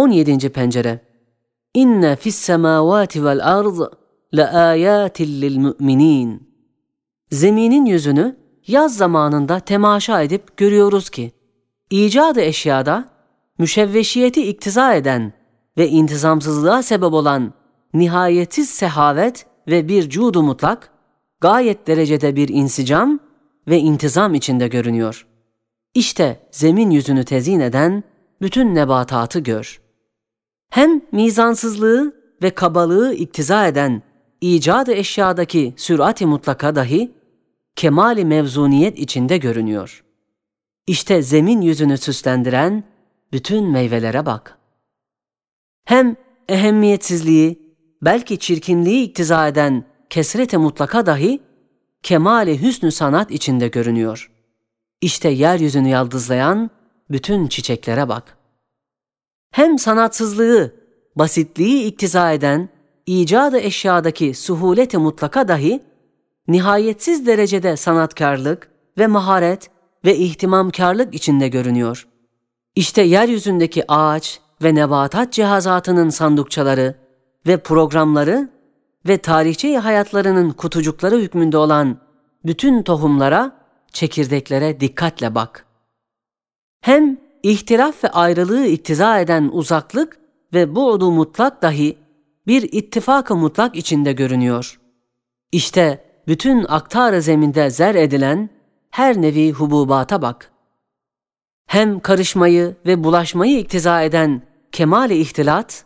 17. pencere. İnne fis semavati vel arz la ayatin lil mu'minin. Zeminin yüzünü yaz zamanında temaşa edip görüyoruz ki icadı eşyada müşevveşiyeti iktiza eden ve intizamsızlığa sebep olan nihayetsiz sehavet ve bir cudu mutlak gayet derecede bir insicam ve intizam içinde görünüyor. İşte zemin yüzünü tezin eden bütün nebatatı gör. Hem mizansızlığı ve kabalığı iktiza eden icadı eşyadaki sürati mutlaka dahi kemali mevzuniyet içinde görünüyor. İşte zemin yüzünü süslendiren bütün meyvelere bak. Hem ehemmiyetsizliği, belki çirkinliği iktiza eden kesrete mutlaka dahi kemali hüsnü sanat içinde görünüyor. İşte yeryüzünü yaldızlayan bütün çiçeklere bak. Hem sanatsızlığı, basitliği iktiza eden icadı eşyadaki suhuleti mutlaka dahi nihayetsiz derecede sanatkarlık ve maharet ve ihtimamkarlık içinde görünüyor. İşte yeryüzündeki ağaç ve nebatat cihazatının sandukçaları ve programları ve tarihçi hayatlarının kutucukları hükmünde olan bütün tohumlara, çekirdeklere dikkatle bak. Hem ihtilaf ve ayrılığı iktiza eden uzaklık ve bu'du mutlak dahi bir ittifakı mutlak içinde görünüyor. İşte bütün aktar zeminde zer edilen her nevi hububata bak. Hem karışmayı ve bulaşmayı iktiza eden kemali ihtilat,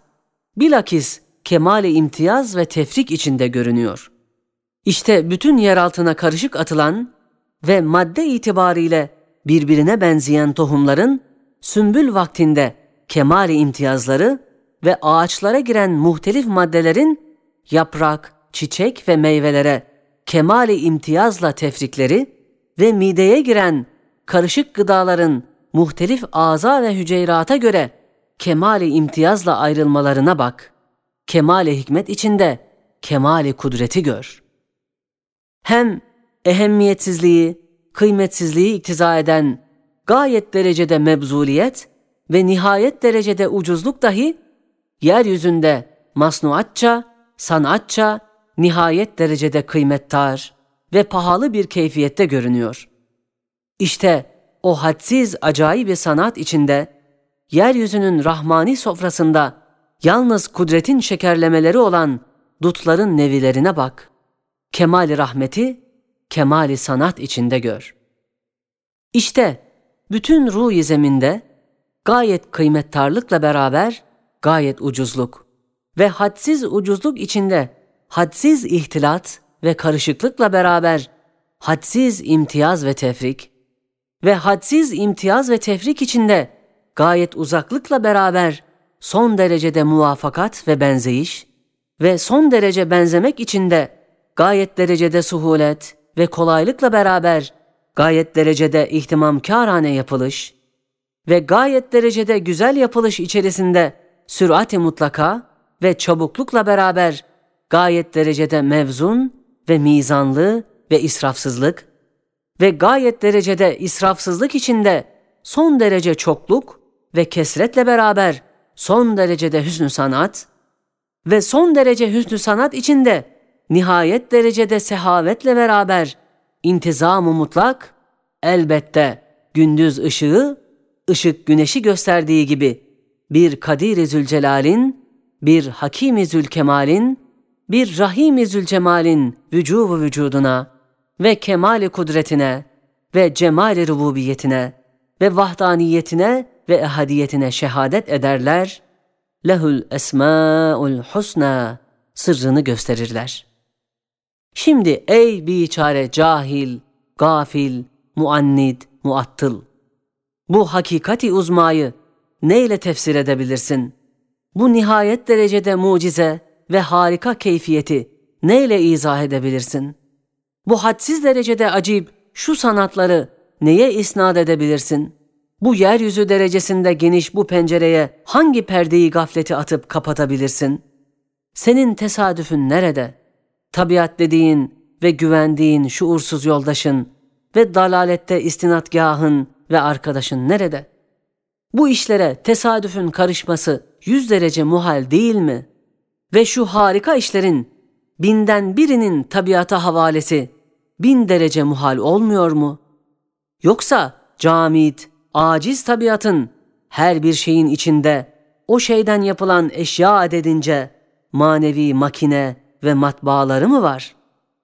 bilakis kemali imtiyaz ve tefrik içinde görünüyor. İşte bütün yer altına karışık atılan ve madde itibariyle birbirine benzeyen tohumların sümbül vaktinde kemali imtiyazları ve ağaçlara giren muhtelif maddelerin yaprak, çiçek ve meyvelere kemali imtiyazla tefrikleri ve mideye giren karışık gıdaların muhtelif ağza ve hüceyrata göre kemali imtiyazla ayrılmalarına bak. Kemali hikmet içinde kemali kudreti gör. Hem ehemmiyetsizliği, kıymetsizliği iktiza eden gayet derecede mebzuliyet ve nihayet derecede ucuzluk dahi yeryüzünde masnuatça, sanatça, nihayet derecede kıymettar ve pahalı bir keyfiyette görünüyor. İşte o hadsiz acayip bir sanat içinde, yeryüzünün rahmani sofrasında yalnız kudretin şekerlemeleri olan dutların nevilerine bak. Kemali rahmeti, kemali sanat içinde gör. İşte bütün ruh zeminde gayet kıymettarlıkla beraber gayet ucuzluk ve hadsiz ucuzluk içinde hadsiz ihtilat ve karışıklıkla beraber hadsiz imtiyaz ve tefrik ve hadsiz imtiyaz ve tefrik içinde gayet uzaklıkla beraber son derecede muvafakat ve benzeyiş ve son derece benzemek içinde gayet derecede suhulet ve kolaylıkla beraber gayet derecede ihtimamkârane yapılış ve gayet derecede güzel yapılış içerisinde sürati mutlaka ve çabuklukla beraber gayet derecede mevzun ve mizanlı ve israfsızlık ve gayet derecede israfsızlık içinde son derece çokluk ve kesretle beraber son derecede hüsnü sanat ve son derece hüsnü sanat içinde nihayet derecede sehavetle beraber intizamı mutlak elbette gündüz ışığı ışık güneşi gösterdiği gibi bir Kadir-i Zülcelal'in, bir Hakim-i Zülkemal'in, bir Rahim-i Zülcemal'in vücubu vücuduna ve kemali kudretine ve cemali rububiyetine ve vahdaniyetine ve ehadiyetine şehadet ederler, lehul esmaul husna sırrını gösterirler. Şimdi ey biçare cahil, gafil, muannid, muattıl, bu hakikati uzmayı neyle tefsir edebilirsin? Bu nihayet derecede mucize ve harika keyfiyeti neyle izah edebilirsin? Bu hadsiz derecede acip şu sanatları neye isnat edebilirsin? Bu yeryüzü derecesinde geniş bu pencereye hangi perdeyi gafleti atıp kapatabilirsin? Senin tesadüfün nerede? Tabiat dediğin ve güvendiğin şuursuz yoldaşın ve dalalette istinatgahın ve arkadaşın nerede? Bu işlere tesadüfün karışması yüz derece muhal değil mi? Ve şu harika işlerin binden birinin tabiata havalesi bin derece muhal olmuyor mu? Yoksa camit, aciz tabiatın her bir şeyin içinde o şeyden yapılan eşya ededince manevi makine ve matbaaları mı var?''